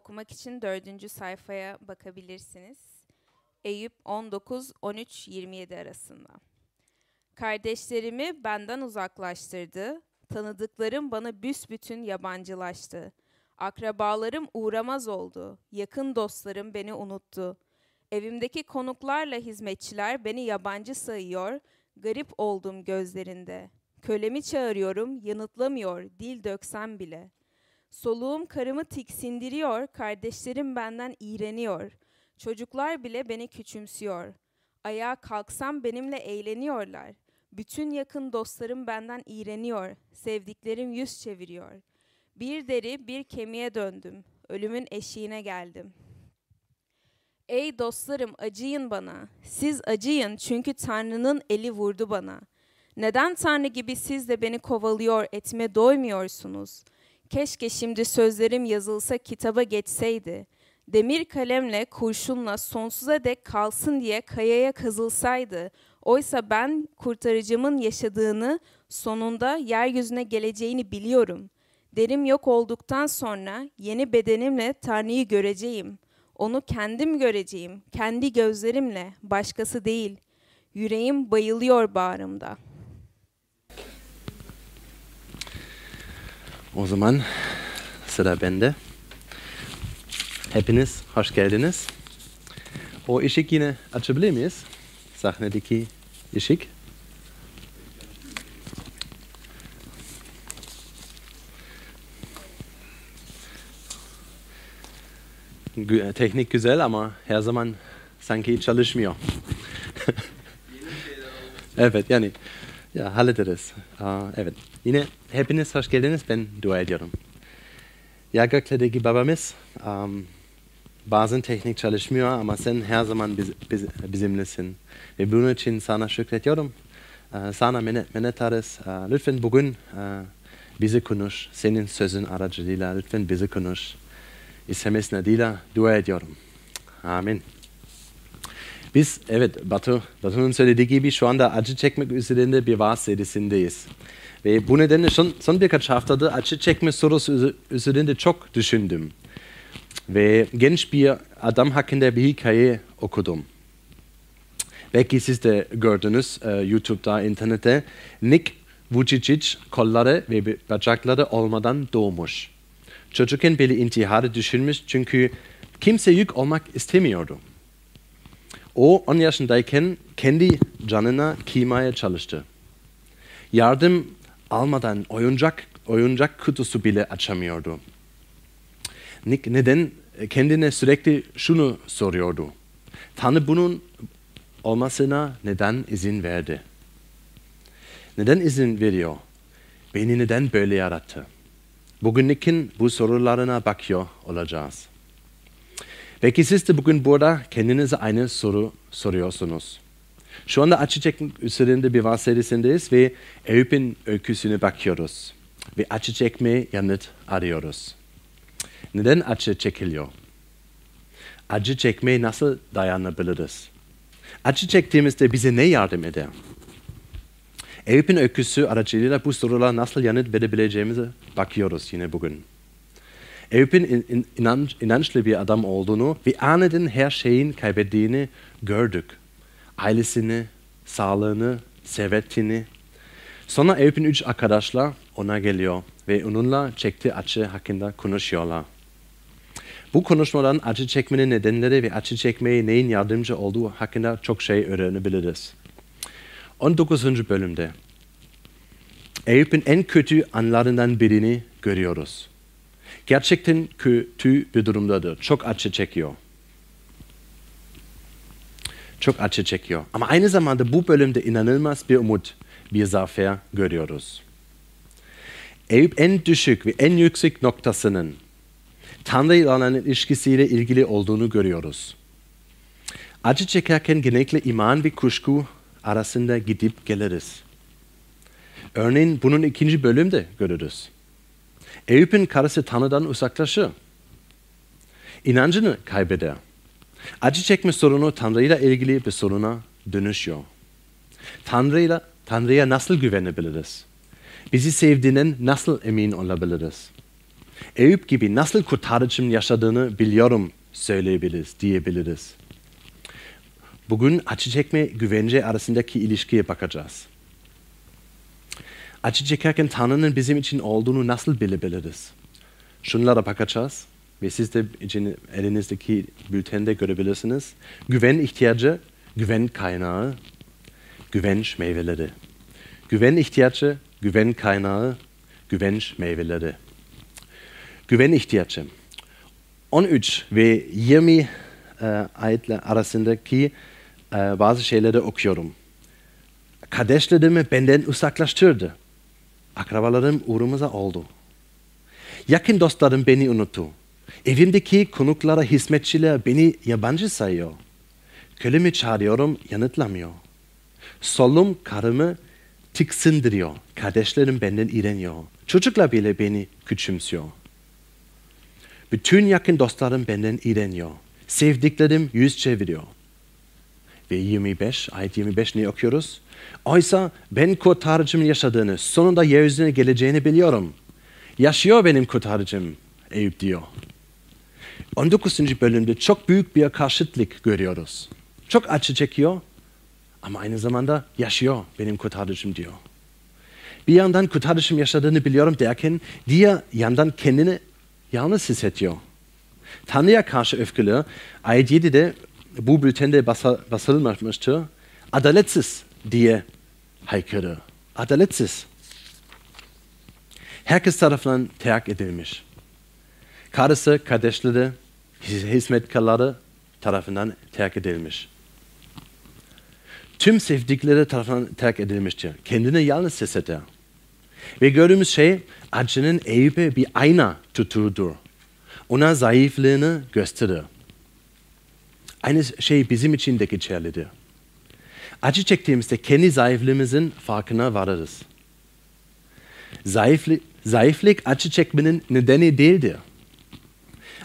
okumak için dördüncü sayfaya bakabilirsiniz. Eyüp 19, 13, 27 arasında. Kardeşlerimi benden uzaklaştırdı, tanıdıklarım bana büsbütün yabancılaştı. Akrabalarım uğramaz oldu, yakın dostlarım beni unuttu. Evimdeki konuklarla hizmetçiler beni yabancı sayıyor, garip oldum gözlerinde. Kölemi çağırıyorum, yanıtlamıyor, dil döksem bile.'' Soluğum karımı tiksindiriyor, kardeşlerim benden iğreniyor. Çocuklar bile beni küçümsüyor. Ayağa kalksam benimle eğleniyorlar. Bütün yakın dostlarım benden iğreniyor. Sevdiklerim yüz çeviriyor. Bir deri bir kemiğe döndüm. Ölümün eşiğine geldim. Ey dostlarım acıyın bana. Siz acıyın çünkü Tanrı'nın eli vurdu bana. Neden Tanrı gibi siz de beni kovalıyor, etme doymuyorsunuz?'' Keşke şimdi sözlerim yazılsa kitaba geçseydi. Demir kalemle, kurşunla sonsuza dek kalsın diye kayaya kazılsaydı. Oysa ben kurtarıcımın yaşadığını, sonunda yeryüzüne geleceğini biliyorum. Derim yok olduktan sonra yeni bedenimle Tanrı'yı göreceğim. Onu kendim göreceğim, kendi gözlerimle, başkası değil. Yüreğim bayılıyor bağrımda.'' O zaman sıra bende. Hepiniz hoş geldiniz. O ışık yine açabilir miyiz? Sahnedeki ışık. Teknik güzel ama her zaman sanki çalışmıyor. evet yani ya hallederiz. Aa, evet. Yine hepiniz hoş geldiniz. Ben dua ediyorum. Ya göklerdeki babamız um, bazen teknik çalışmıyor ama sen her zaman biz, biz, bizimlesin. Ve bunun için sana şükrediyorum. Uh, sana minnettarız. Uh, lütfen bugün uh, bizi konuş. Senin sözün aracılığıyla lütfen bizi konuş. İstemesine adıyla dua ediyorum. Amin. Biz evet Batu, Batu'nun söylediği gibi şu anda acı çekmek üzerinde bir vaaz serisindeyiz. Ve bu nedenle son, son birkaç haftada acı çekme sorusu üzerinde çok düşündüm. Ve genç bir adam hakkında bir hikaye okudum. Belki siz de gördünüz uh, YouTube'da, internette. Nick Vujicic kolları ve bacakları olmadan doğmuş. Çocukken bile intiharı düşünmüş çünkü kimse yük olmak istemiyordu. O 10 yaşındayken kendi canına kıymaya çalıştı. Yardım almadan oyuncak oyuncak kutusu bile açamıyordu. Nick neden kendine sürekli şunu soruyordu. Tanrı bunun olmasına neden izin verdi? Neden izin veriyor? Beni neden böyle yarattı? Bugün Nick'in bu sorularına bakıyor olacağız. Belki siz de bugün burada kendinize aynı soru soruyorsunuz. Şu anda acı çekmek üzerinde bir vaaz serisindeyiz ve Eyüp'ün öyküsüne bakıyoruz. Ve acı çekmeye yanıt arıyoruz. Neden acı çekiliyor? Acı çekmeye nasıl dayanabiliriz? Acı çektiğimizde bize ne yardım eder? Eyüp'ün öyküsü aracılığıyla bu sorulara nasıl yanıt verebileceğimize bakıyoruz yine bugün. İnanç, inançlı bir adam olduğunu ve aniden her şeyin kaybettiğini gördük. Ailesini, sağlığını, servetini. Sonra Eyüp'ün üç arkadaşlar ona geliyor ve onunla çektiği acı hakkında konuşuyorlar. Bu konuşmadan acı çekmenin nedenleri ve acı çekmeye neyin yardımcı olduğu hakkında çok şey öğrenebiliriz. 19. bölümde Eyüp'ün en kötü anlarından birini görüyoruz gerçekten kötü bir durumdadır. Çok acı çekiyor. Çok acı çekiyor. Ama aynı zamanda bu bölümde inanılmaz bir umut, bir zafer görüyoruz. Eyüp en düşük ve en yüksek noktasının Tanrı ile olan ilişkisiyle ilgili olduğunu görüyoruz. Acı çekerken genellikle iman ve kuşku arasında gidip geliriz. Örneğin bunun ikinci bölümde görürüz. Eyüp'ün karısı Tanrı'dan uzaklaşır. İnancını kaybeder. Acı çekme sorunu Tanrı'yla ilgili bir soruna dönüşüyor. Tanrı'yla, Tanrı'ya nasıl güvenebiliriz? Bizi sevdiğinden nasıl emin olabiliriz? Eyüp gibi nasıl kurtarıcının yaşadığını biliyorum söyleyebiliriz, diyebiliriz. Bugün acı çekme güvence arasındaki ilişkiye bakacağız. Çekerken Tanrı'nın bizim için olduğunu nasıl bilebiliriz? Şunlara bakacağız ve siz de için elinizdeki bültende görebilirsiniz. Güven ihtiyacı, güven kaynağı, güvenç meyveleri. Güven ihtiyacı, güven kaynağı, güvenç meyveleri. Güven ihtiyacı. 13 ve 20 e, ayetler arasındaki e, bazı şeyleri okuyorum. Kardeşlerimi benden uzaklaştırdı. Akrabalarım uğrumuza oldu. Yakın dostlarım beni unuttu. Evimdeki konuklara hizmetçiler beni yabancı sayıyor. Kölemi çağırıyorum yanıtlamıyor. Solum karımı tiksindiriyor. Kardeşlerim benden iğreniyor. Çocuklar bile beni küçümsüyor. Bütün yakın dostlarım benden iğreniyor. Sevdiklerim yüz çeviriyor. Ve 25, ayet 25 ne okuyoruz? Oysa ben kurtarıcımın yaşadığını, sonunda yeryüzüne geleceğini biliyorum. Yaşıyor benim kurtarıcım, Eyüp diyor. 19. bölümde çok büyük bir karşıtlık görüyoruz. Çok acı çekiyor ama aynı zamanda yaşıyor benim kurtarıcım diyor. Bir yandan kurtarıcım yaşadığını biliyorum derken diğer yandan kendini yalnız hissediyor. Tanrı'ya karşı öfkeli. Ayet 7'de bu bültende basılmıştır. Adaletsiz diye haykırır. Adaletsiz. Herkes tarafından terk edilmiş. Karısı, kardeşleri, hizmetkarları tarafından terk edilmiş. Tüm sevdikleri tarafından terk edilmiştir. Kendini yalnız hisseder. Ve gördüğümüz şey acının Eyüp'e bir ayna tutudur. Ona zayıflığını gösterir. Aynı şey bizim için de geçerlidir. Acı çektiğimizde kendi zayıflığımızın farkına varırız. Zayıflık, zayıflık acı çekmenin nedeni değildir.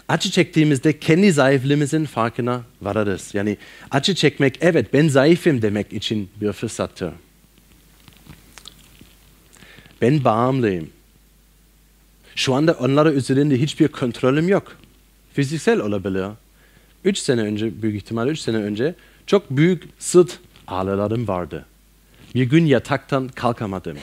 Acı çektiğimizde kendi zayıflığımızın farkına varırız. Yani acı çekmek evet ben zayıfım demek için bir fırsattır. Ben bağımlıyım. Şu anda onlara üzerinde hiçbir kontrolüm yok. Fiziksel olabilir. Üç sene önce, büyük ihtimal üç sene önce çok büyük sırt ağrılarım vardı. Bir gün yataktan kalkamadım.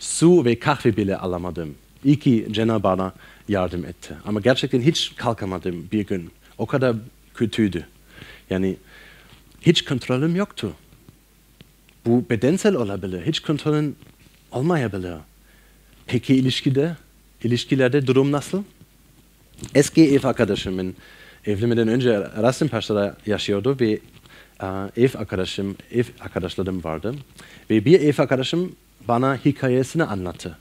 Su ve kahve bile alamadım. İyi ki Cenab-ı bana yardım etti. Ama gerçekten hiç kalkamadım bir gün. O kadar kötüydü. Yani hiç kontrolüm yoktu. Bu bedensel olabilir. Hiç kontrolün olmayabilir. Peki ilişkide? İlişkilerde durum nasıl? Eski ev arkadaşımın evlenmeden önce Rasenpaşa'da yaşıyordu ve ev arkadaşım, ev arkadaşlarım vardı. Ve bir ev arkadaşım bana hikayesini anlattı.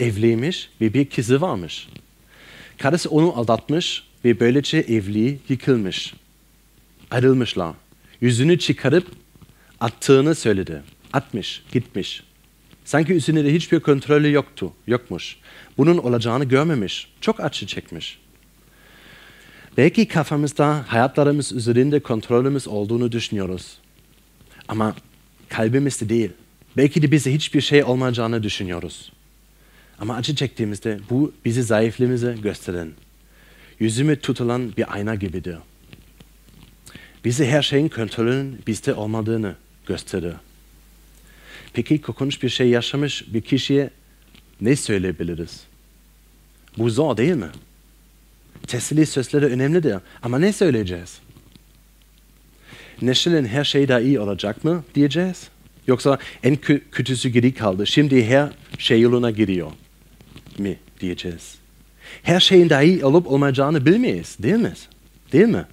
Evliymiş ve bir kızı varmış. Karısı onu aldatmış ve böylece evliliği yıkılmış. Ayrılmışlar. Yüzünü çıkarıp attığını söyledi. Atmış, gitmiş. Sanki üzerinde hiçbir kontrolü yoktu, yokmuş. Bunun olacağını görmemiş. Çok acı çekmiş. Belki kafamızda hayatlarımız üzerinde kontrolümüz olduğunu düşünüyoruz. Ama kalbimizde değil. Belki de bize hiçbir şey olmayacağını düşünüyoruz. Ama acı çektiğimizde bu bizi zayıflığımızı gösteren, yüzümü tutulan bir ayna gibidir. Bize her şeyin kontrolünün bizde olmadığını gösterir. Peki korkunç bir şey yaşamış bir kişiye ne söyleyebiliriz? Bu zor değil mi? Teselli sözleri önemlidir ama ne söyleyeceğiz? Neşel'in her şey daha iyi olacak mı diyeceğiz? Yoksa en kötüsü geri kaldı. Şimdi her şey yoluna giriyor mi diyeceğiz. Her şeyin daha iyi olup olmayacağını bilmeyiz değil mi? Değil mi?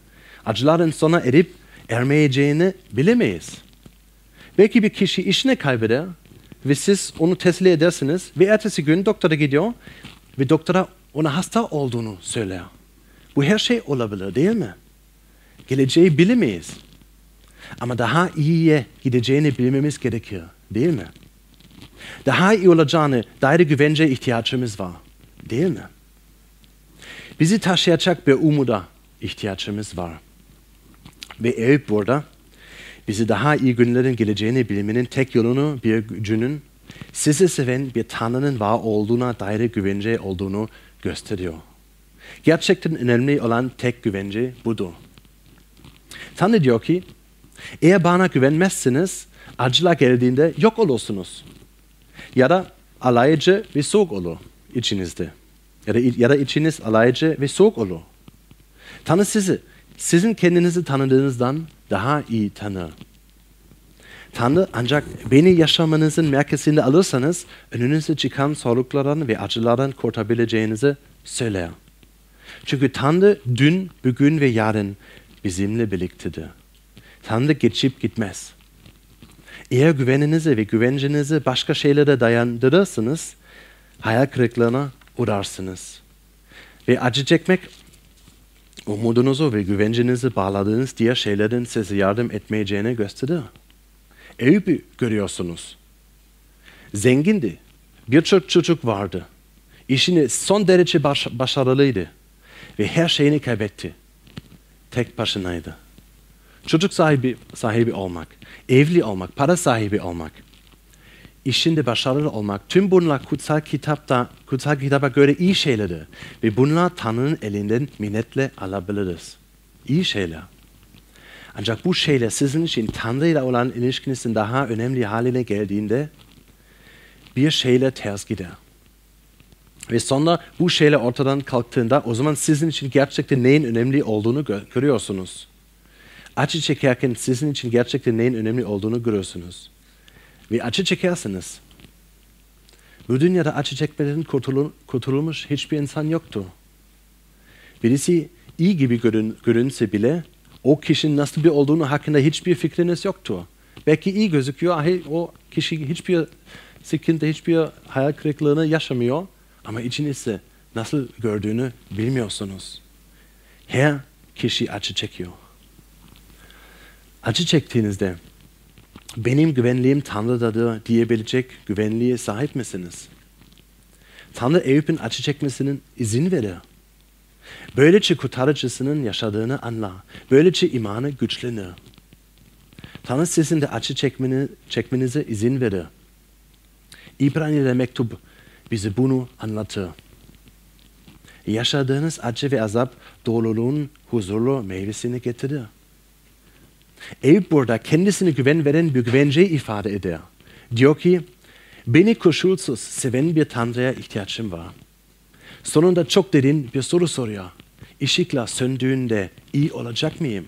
Acıların sona erip ermeyeceğini bilemeyiz. Belki bir kişi işini kaybeder ve siz onu teselli edersiniz ve ertesi gün doktora gidiyor ve doktora ona hasta olduğunu söyler. Bu her şey olabilir değil mi? Geleceği bilemeyiz. Ama daha iyiye gideceğini bilmemiz gerekiyor değil mi? Daha iyi olacağını dair güvence ihtiyacımız var değil mi? Bizi taşıyacak bir umuda ihtiyacımız var. Ve Eyüp burada bizi daha iyi günlerin geleceğini bilmenin tek yolunu bir gücünün sizi seven bir Tanrı'nın var olduğuna dair güvence olduğunu gösteriyor. Gerçekten önemli olan tek güvence budur. Tanrı diyor ki, eğer bana güvenmezseniz acılar geldiğinde yok olursunuz. Ya da alaycı ve soğuk olur içinizde. Ya da, ya da içiniz alaycı ve soğuk olur. Tanrı sizi, sizin kendinizi tanıdığınızdan daha iyi tanır. Tanrı ancak beni yaşamanızın merkezinde alırsanız önünüze çıkan zorluklardan ve acılardan kurtarabileceğinizi söyler. Çünkü Tanrı dün, bugün ve yarın bizimle birliktedir. Tanrı geçip gitmez. Eğer güveninizi ve güvencenizi başka şeylere dayandırırsınız, hayal kırıklığına uğrarsınız. Ve acı çekmek umudunuzu ve güvencenizi bağladığınız diğer şeylerin size yardım etmeyeceğini gösterir. Eyüp'ü görüyorsunuz. Zengindi. Birçok çocuk vardı. İşini son derece baş, başarılıydı. Ve her şeyini kaybetti. Tek başınaydı. Çocuk sahibi, sahibi olmak, evli olmak, para sahibi olmak, işinde başarılı olmak, tüm bunlar kutsal kitapta, kutsal kitaba göre iyi şeylerdir. Ve bunlar Tanrı'nın elinden minnetle alabiliriz. İyi şeyler. Ancak bu şeyler sizin için Tanrı ile olan ilişkinizin daha önemli haline geldiğinde bir şeyle ters gider. Ve sonra bu şeyler ortadan kalktığında o zaman sizin için gerçekten neyin önemli olduğunu gö görüyorsunuz. Acı çekerken sizin için gerçekten neyin önemli olduğunu görüyorsunuz. Ve acı çekersiniz. Bu dünyada acı çekmeden kurtulur, kurtulmuş hiçbir insan yoktu. Birisi iyi gibi görün, görünse bile o kişinin nasıl bir olduğunu hakkında hiçbir fikriniz yoktur. Belki iyi gözüküyor, o kişi hiçbir sıkıntı, hiçbir hayal kırıklığını yaşamıyor ama içinizde nasıl gördüğünü bilmiyorsunuz. Her kişi acı çekiyor. Acı çektiğinizde benim güvenliğim Tanrı'dadır diyebilecek güvenliğe sahip misiniz? Tanrı Eyüp'ün acı çekmesinin izin verir. Böylece kurtarıcısının yaşadığını anla. Böylece imanı güçlenir. Tanrı sizin de acı çekmeni, çekmenize izin verir. İbrani'de mektup bize bunu anlatır. Yaşadığınız acı ve azap doluluğun huzurlu meyvesini getirir. Eyüp burada kendisine güven veren bir güvenceyi ifade eder. Diyor ki, beni koşulsuz seven bir Tanrı'ya ihtiyacım var. Sonunda çok derin bir soru soruyor. Işıkla söndüğünde iyi olacak mıyım?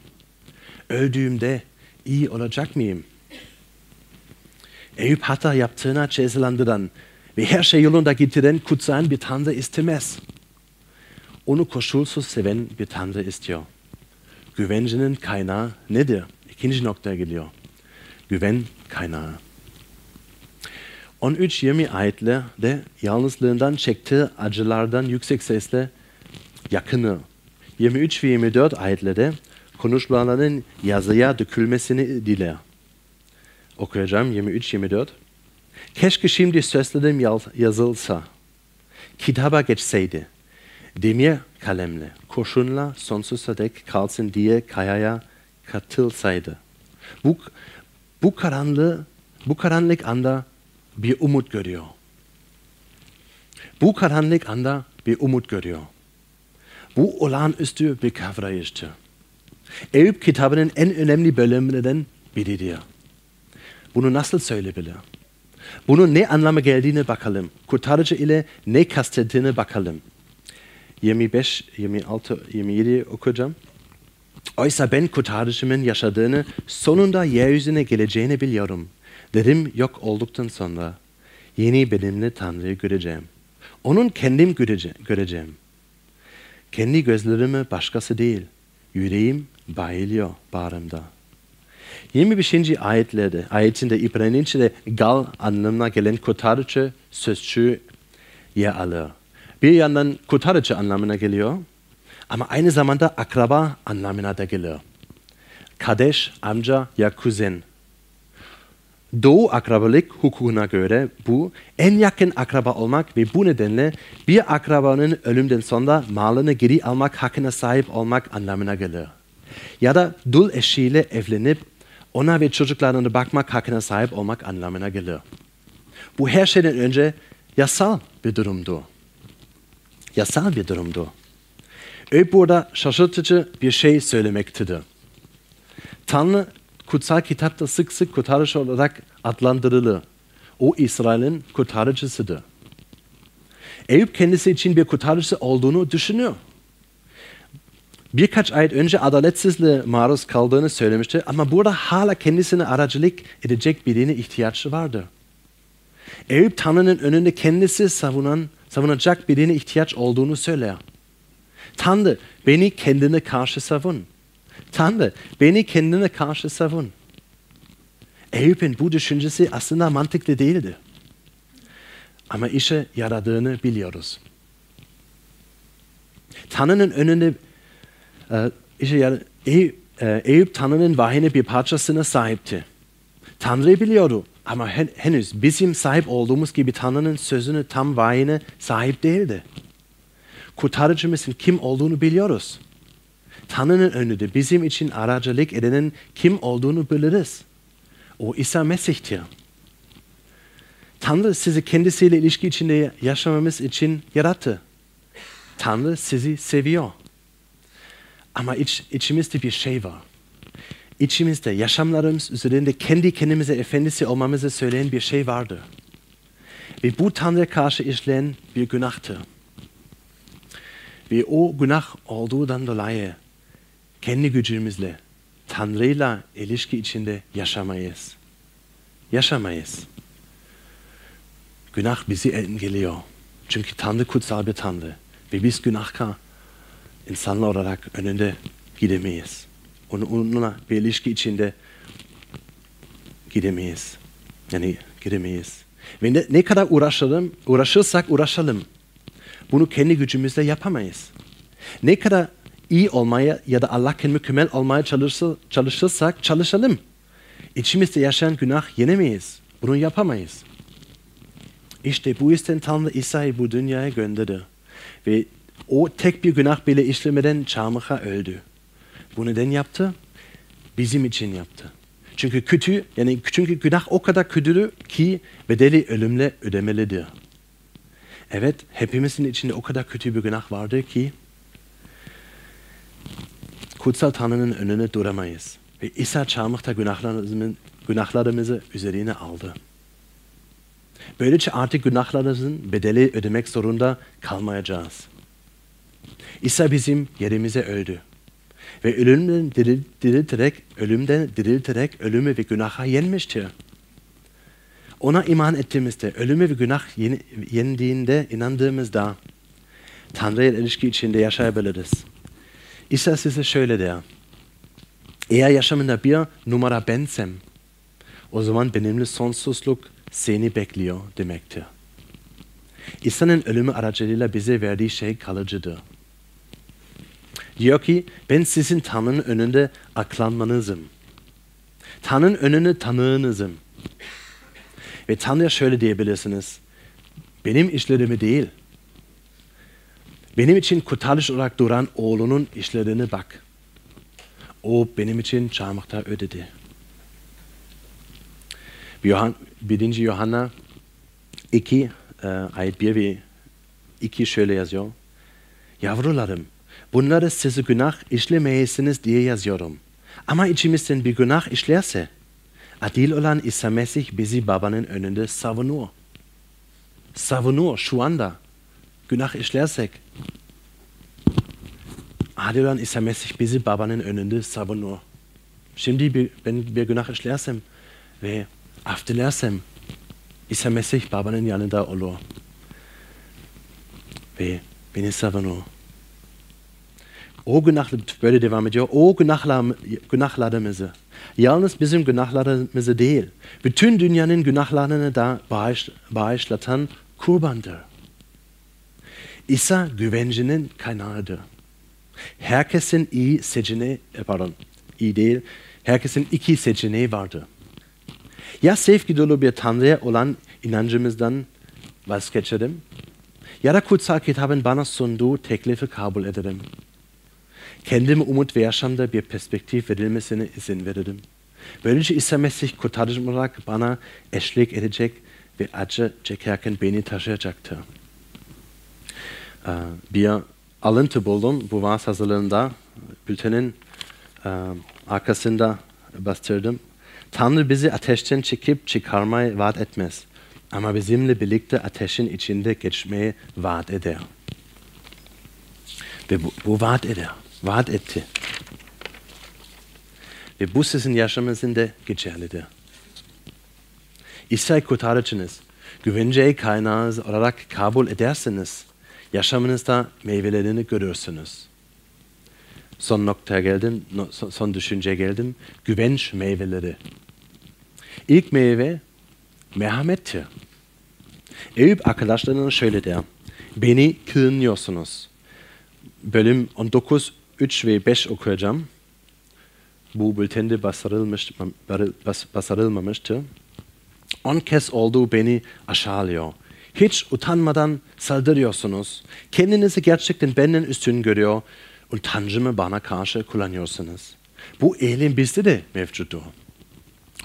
Öldüğümde iyi olacak mıyım? Eyüp hata yaptığına cezalandıran ve her şey yolunda getiren kutsal bir Tanrı istemez. Onu koşulsuz seven bir Tanrı istiyor. Güvencenin kaynağı nedir? İkinci noktaya geliyor. Güven kaynağı. 13-20 ayetlerde yalnızlığından çektiği acılardan yüksek sesle yakını. 23 ve 24 ayetlerde konuşmaların yazıya dökülmesini diler. Okuyacağım 23-24. Keşke şimdi sözlerim yazılsa, kitaba geçseydi, demir kalemle, kurşunla sonsuza dek kalsın diye kayaya katılsaydı. Bu, bu karanlığı, bu karanlık anda bir umut görüyor. Bu karanlık anda bir umut görüyor. Bu olağanüstü bir kavrayıştır. Eyüp kitabının en önemli bölümlerinden biridir. Bunu nasıl söyleyebilir? Bunun ne anlama geldiğine bakalım. Kurtarıcı ile ne kastettiğine bakalım. 25, 26, 27 okuyacağım. Oysa ben kurtarıcımın yaşadığını, sonunda yeryüzüne geleceğini biliyorum. Derim yok olduktan sonra yeni benimle Tanrı'yı göreceğim. Onun kendim göreceğim. Kendi gözlerimi başkası değil. Yüreğim bayılıyor bağrımda. 25. ayetlerde, ayetinde İbranice'de gal anlamına gelen kurtarıcı sözcüğü yer alır. Bir yandan kurtarıcı anlamına geliyor ama aynı zamanda akraba anlamına da geliyor. Kardeş, amca ya kuzen. Doğu akrabalık hukukuna göre bu en yakın akraba olmak ve bu nedenle bir akrabanın ölümden sonra malını geri almak hakkına sahip olmak anlamına gelir. Ya da dul eşiyle evlenip ona ve çocuklarına bakmak hakkına sahip olmak anlamına gelir. Bu her şeyden önce yasal bir durumdu. Yasal bir durumdu. Eyüp burada şaşırtıcı bir şey söylemektedir. Tanrı kutsal kitapta sık sık kurtarıcı olarak adlandırılır. O İsrail'in kurtarıcısıdır. Eyüp kendisi için bir kurtarıcısı olduğunu düşünüyor. Birkaç ay önce adaletsizliğe maruz kaldığını söylemişti ama burada hala kendisine aracılık edecek birine ihtiyacı vardı. Eyüp Tanrı'nın önünde kendisi savunan, savunacak birine ihtiyaç olduğunu söyler. Tanrı beni kendine karşı savun. Tanrı beni kendine karşı savun. Eyüp'ün bu düşüncesi aslında mantıklı değildi. Ama işe yaradığını biliyoruz. Tanrı'nın önünde e, yar Eyüp, e, Eyüp Tanrı'nın vahine bir parçasına sahipti. Tanrı biliyordu ama hen, henüz bizim sahip olduğumuz gibi Tanrı'nın sözünü tam vahine sahip değildi. Kurtarıcımızın kim olduğunu biliyoruz. Tanrı'nın önünde bizim için aracılık edenin kim olduğunu biliriz. O İsa Mesih'tir. Tanrı sizi kendisiyle ilişki içinde yaşamamız için yarattı. Tanrı sizi seviyor. Ama iç, içimizde bir şey var. İçimizde yaşamlarımız üzerinde kendi kendimize efendisi olmamızı söyleyen bir şey vardı. Ve bu Tanrı'ya karşı işleyen bir günahtı. Ve o günah olduğundan dolayı kendi gücümüzle Tanrı'yla ilişki içinde yaşamayız. Yaşamayız. Günah bizi engelliyor. Çünkü Tanrı kutsal bir Tanrı. Ve biz günahkar insanlar olarak önünde gidemeyiz. Onu, onunla bir ilişki içinde gidemeyiz. Yani gidemeyiz. Ve ne, ne kadar uğraşalım, uğraşırsak uğraşalım. Bunu kendi gücümüzle yapamayız. Ne kadar iyi olmaya ya da Allah'ın mükemmel olmaya çalışır, çalışırsak çalışalım. İçimizde yaşayan günah yenemeyiz. Bunu yapamayız. İşte bu yüzden Tanrı İsa'yı bu dünyaya gönderdi. Ve o tek bir günah bile işlemeden çarmıha öldü. Bu neden yaptı? Bizim için yaptı. Çünkü kötü, yani çünkü günah o kadar kötüdür ki bedeli ölümle ödemelidir. Evet, hepimizin içinde o kadar kötü bir günah vardır ki kutsal Tanrı'nın önüne duramayız. Ve İsa çarmıhta günahlarımızı, günahlarımızı üzerine aldı. Böylece artık günahlarımızın bedeli ödemek zorunda kalmayacağız. İsa bizim yerimize öldü. Ve ölümden dirilterek, ölümden dirilterek ölümü ve günaha yenmiştir. Ona iman ettiğimizde, ölümü ve günah yendiğinde inandığımızda Tanrı'ya ilişki içinde yaşayabiliriz. İsa size şöyle der. Eğer yaşamında bir numara bensem, o zaman benimle sonsuzluk seni bekliyor demektir. İsa'nın ölümü aracılığıyla bize verdiği şey kalıcıdır. Diyor ki ben sizin Tanrı'nın önünde aklanmanızım. Tanrı'nın önünde tanığınızım. Ve Tanrı'ya şöyle diyebilirsiniz. Benim işlerimi değil. Benim için kurtarış olarak duran oğlunun işlerine bak. O benim için çarmıhta ödedi. Yohan, 1. Yohanna 2 e, ayet 1 ve 2 şöyle yazıyor. Yavrularım Bunları size günah işlemeyesiniz diye yazıyorum. Ama içimizden bir günah işlerse, adil olan İsa Mesih bizi babanın önünde savunuyor. Savunuyor şu anda. Günah işlersek. Adil olan İsa Mesih bizi babanın önünde savunuyor. Şimdi ben bir günah işlersem ve affedersem, İsa Mesih babanın yanında olur. Ve beni savunuyor. O günah böyle devam ediyor. O günahlar, günahlarımızı. Yalnız bizim günahlarımızı değil. Bütün dünyanın günahlarını da bağış, bağışlatan kurbandır. İsa güvencinin kaynağıdır. Herkesin iyi seçeneği, e, pardon, iyi değil, herkesin iki seçeneği vardır. Ya sevgi dolu bir Tanrı'ya olan inancımızdan vazgeçelim ya da kutsal kitabın bana sunduğu teklifi kabul edelim kendime umut ve yaşamda bir perspektif verilmesine izin veririm. Böylece İsa Mesih kurtarıcım olarak bana eşlik edecek ve acı çekerken beni taşıyacaktır. e, bir alıntı buldum. Bu vaaz hazırlığında bültenin e, arkasında bastırdım. Tanrı bizi ateşten çekip çıkarmayı vaat etmez. Ama bizimle birlikte ateşin içinde geçmeyi vaat eder. Ve bu, bu vaat eder. Vaat etti. Ve bu sizin yaşamınızda geçerlidir. İsa'yı kurtarıcınız, güvence kaynağınız olarak kabul ederseniz, yaşamınızda meyvelerini görürsünüz. Son noktaya geldim, son düşünceye geldim. Güvenç meyveleri. İlk meyve merhamettir. Eyüp arkadaşlarına şöyle der. Beni kınıyorsunuz. Bölüm 19, 3 ve 5 okuyacağım. Bu bültende basarılmış, bas, basarılmamıştı. On kez oldu beni aşağılıyor. Hiç utanmadan saldırıyorsunuz. Kendinizi gerçekten benden üstün görüyor und Tanrımı bana karşı kullanıyorsunuz. Bu eğilim bizde de mevcuttur.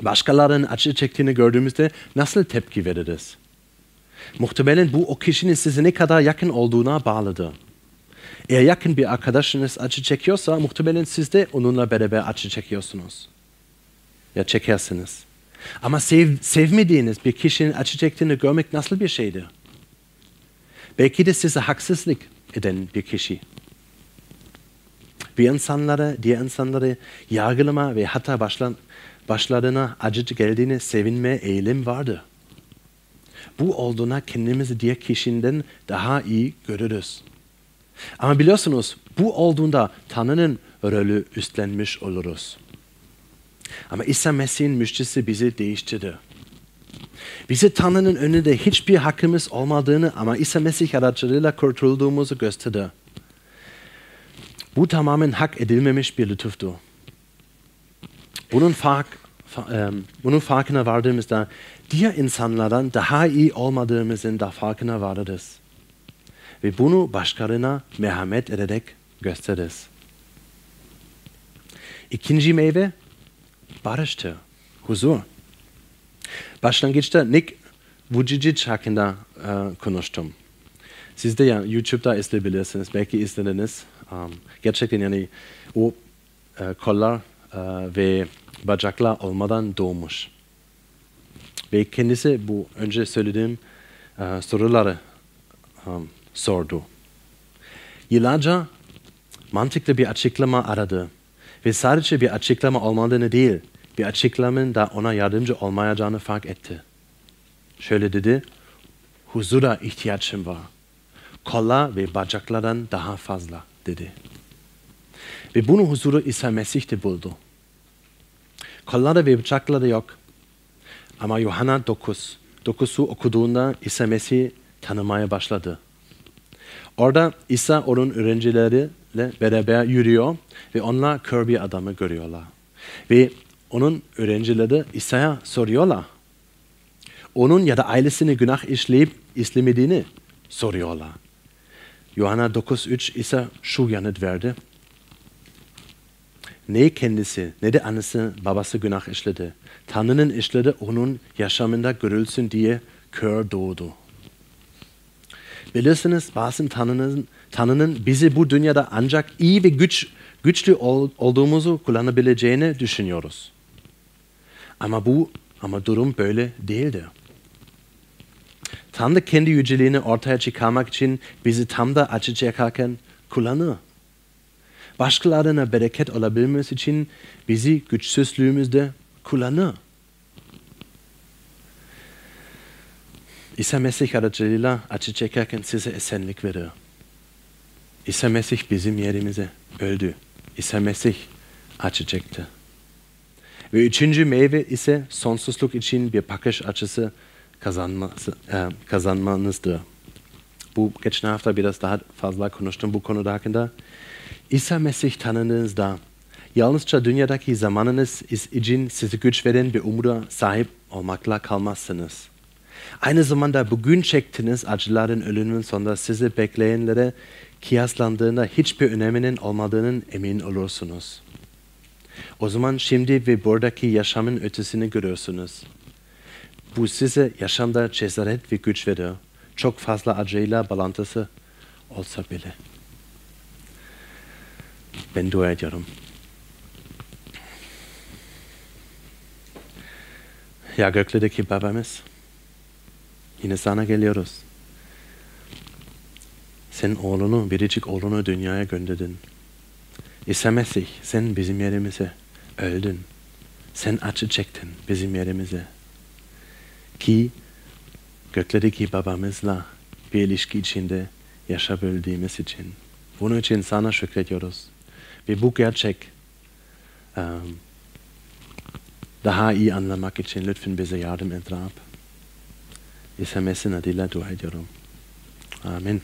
Başkalarının acı çektiğini gördüğümüzde nasıl tepki veririz? Muhtemelen bu o kişinin size ne kadar yakın olduğuna bağlıdır. Eğer yakın bir arkadaşınız acı çekiyorsa muhtemelen siz de onunla beraber acı çekiyorsunuz. Ya çekersiniz. Ama sev, sevmediğiniz bir kişinin acı çektiğini görmek nasıl bir şeydir? Belki de size haksızlık eden bir kişi. Bir insanları, diğer insanları yargılama ve hatta başlan, başlarına acı geldiğini sevinme eğilim vardı. Bu olduğuna kendimizi diğer kişiden daha iyi görürüz. Ama biliyorsunuz bu olduğunda Tanrı'nın rolü üstlenmiş oluruz. Ama İsa Mesih'in müjdesi bizi değiştirdi. Bize Tanrı'nın önünde hiçbir hakkımız olmadığını ama İsa Mesih aracılığıyla kurtulduğumuzu gösterdi. Bu tamamen hak edilmemiş bir lütuftu. Bunun, fark, bunun farkına vardığımızda diğer insanlardan daha iyi olmadığımızın da farkına varırız. Ve bunu başkalarına merhamet ederek gösteririz. İkinci meyve barıştır, huzur. Başlangıçta Nick Vujicic hakkında e, konuştum. Siz de ya YouTube'da izleyebilirsiniz, belki izlediniz. Um, gerçekten yani o e, kollar e, ve bacaklar olmadan doğmuş. Ve kendisi bu önce söylediğim e, soruları um, sordu. Yıllarca mantıklı bir açıklama aradı. Ve sadece bir açıklama olmadığını değil, bir açıklamanın da ona yardımcı olmayacağını fark etti. Şöyle dedi, huzura ihtiyacım var. Kolla ve bacaklardan daha fazla dedi. Ve bunu huzuru İsa Mesih'te buldu. Kolları ve bıçakları yok. Ama Yohana 9, 9'u okuduğunda İsa Mesih tanımaya başladı. Orada İsa onun öğrencileriyle beraber yürüyor ve onlar kör bir adamı görüyorlar. Ve onun öğrencileri İsa'ya soruyorlar. Onun ya da ailesini günah işleyip istemediğini soruyorlar. Yohana 9.3 ise şu yanıt verdi. Ne kendisi ne de annesi babası günah işledi. Tanrı'nın işledi onun yaşamında görülsün diye kör doğdu. Bilirsiniz bazen Tanrı'nın, Tanrı'nın bizi bu dünyada ancak iyi ve güç, güçlü ol, olduğumuzu kullanabileceğini düşünüyoruz. Ama bu ama durum böyle değildir. Tanrı kendi yüceliğini ortaya çıkarmak için bizi tam da acı çekerken kullanır. Başkalarına bereket olabilmesi için bizi güçsüzlüğümüzde kullanır. İsa Mesih aracılığıyla acı çekerken size esenlik verir. İsa Mesih bizim yerimize öldü. İsa Mesih acı çekti. Ve üçüncü meyve ise sonsuzluk için bir bakış açısı kazanması, e, kazanmanızdır. Bu geçen hafta biraz daha fazla konuştum bu konu hakkında. İsa Mesih tanınızda yalnızca dünyadaki zamanınız için size güç veren bir umuda sahip olmakla kalmazsınız. Aynı zamanda bugün çektiğiniz acıların ölümün sonunda sizi bekleyenlere kıyaslandığında hiçbir öneminin olmadığının emin olursunuz. O zaman şimdi ve buradaki yaşamın ötesini görüyorsunuz. Bu size yaşamda cesaret ve güç verir. Çok fazla acıyla bağlantısı olsa bile. Ben dua ediyorum. Ya gökledeki babamız, yine sana geliyoruz. Sen oğlunu, biricik oğlunu dünyaya gönderdin. İsa Mesih, sen bizim yerimize öldün. Sen acı çektin bizim yerimize. Ki göklerdeki babamızla bir ilişki içinde yaşayabildiğimiz için. Bunun için sana şükrediyoruz. Ve bu gerçek um, daha iyi anlamak için lütfen bize yardım et Rab. İsa Mesih'in adıyla dua ediyorum. Amin.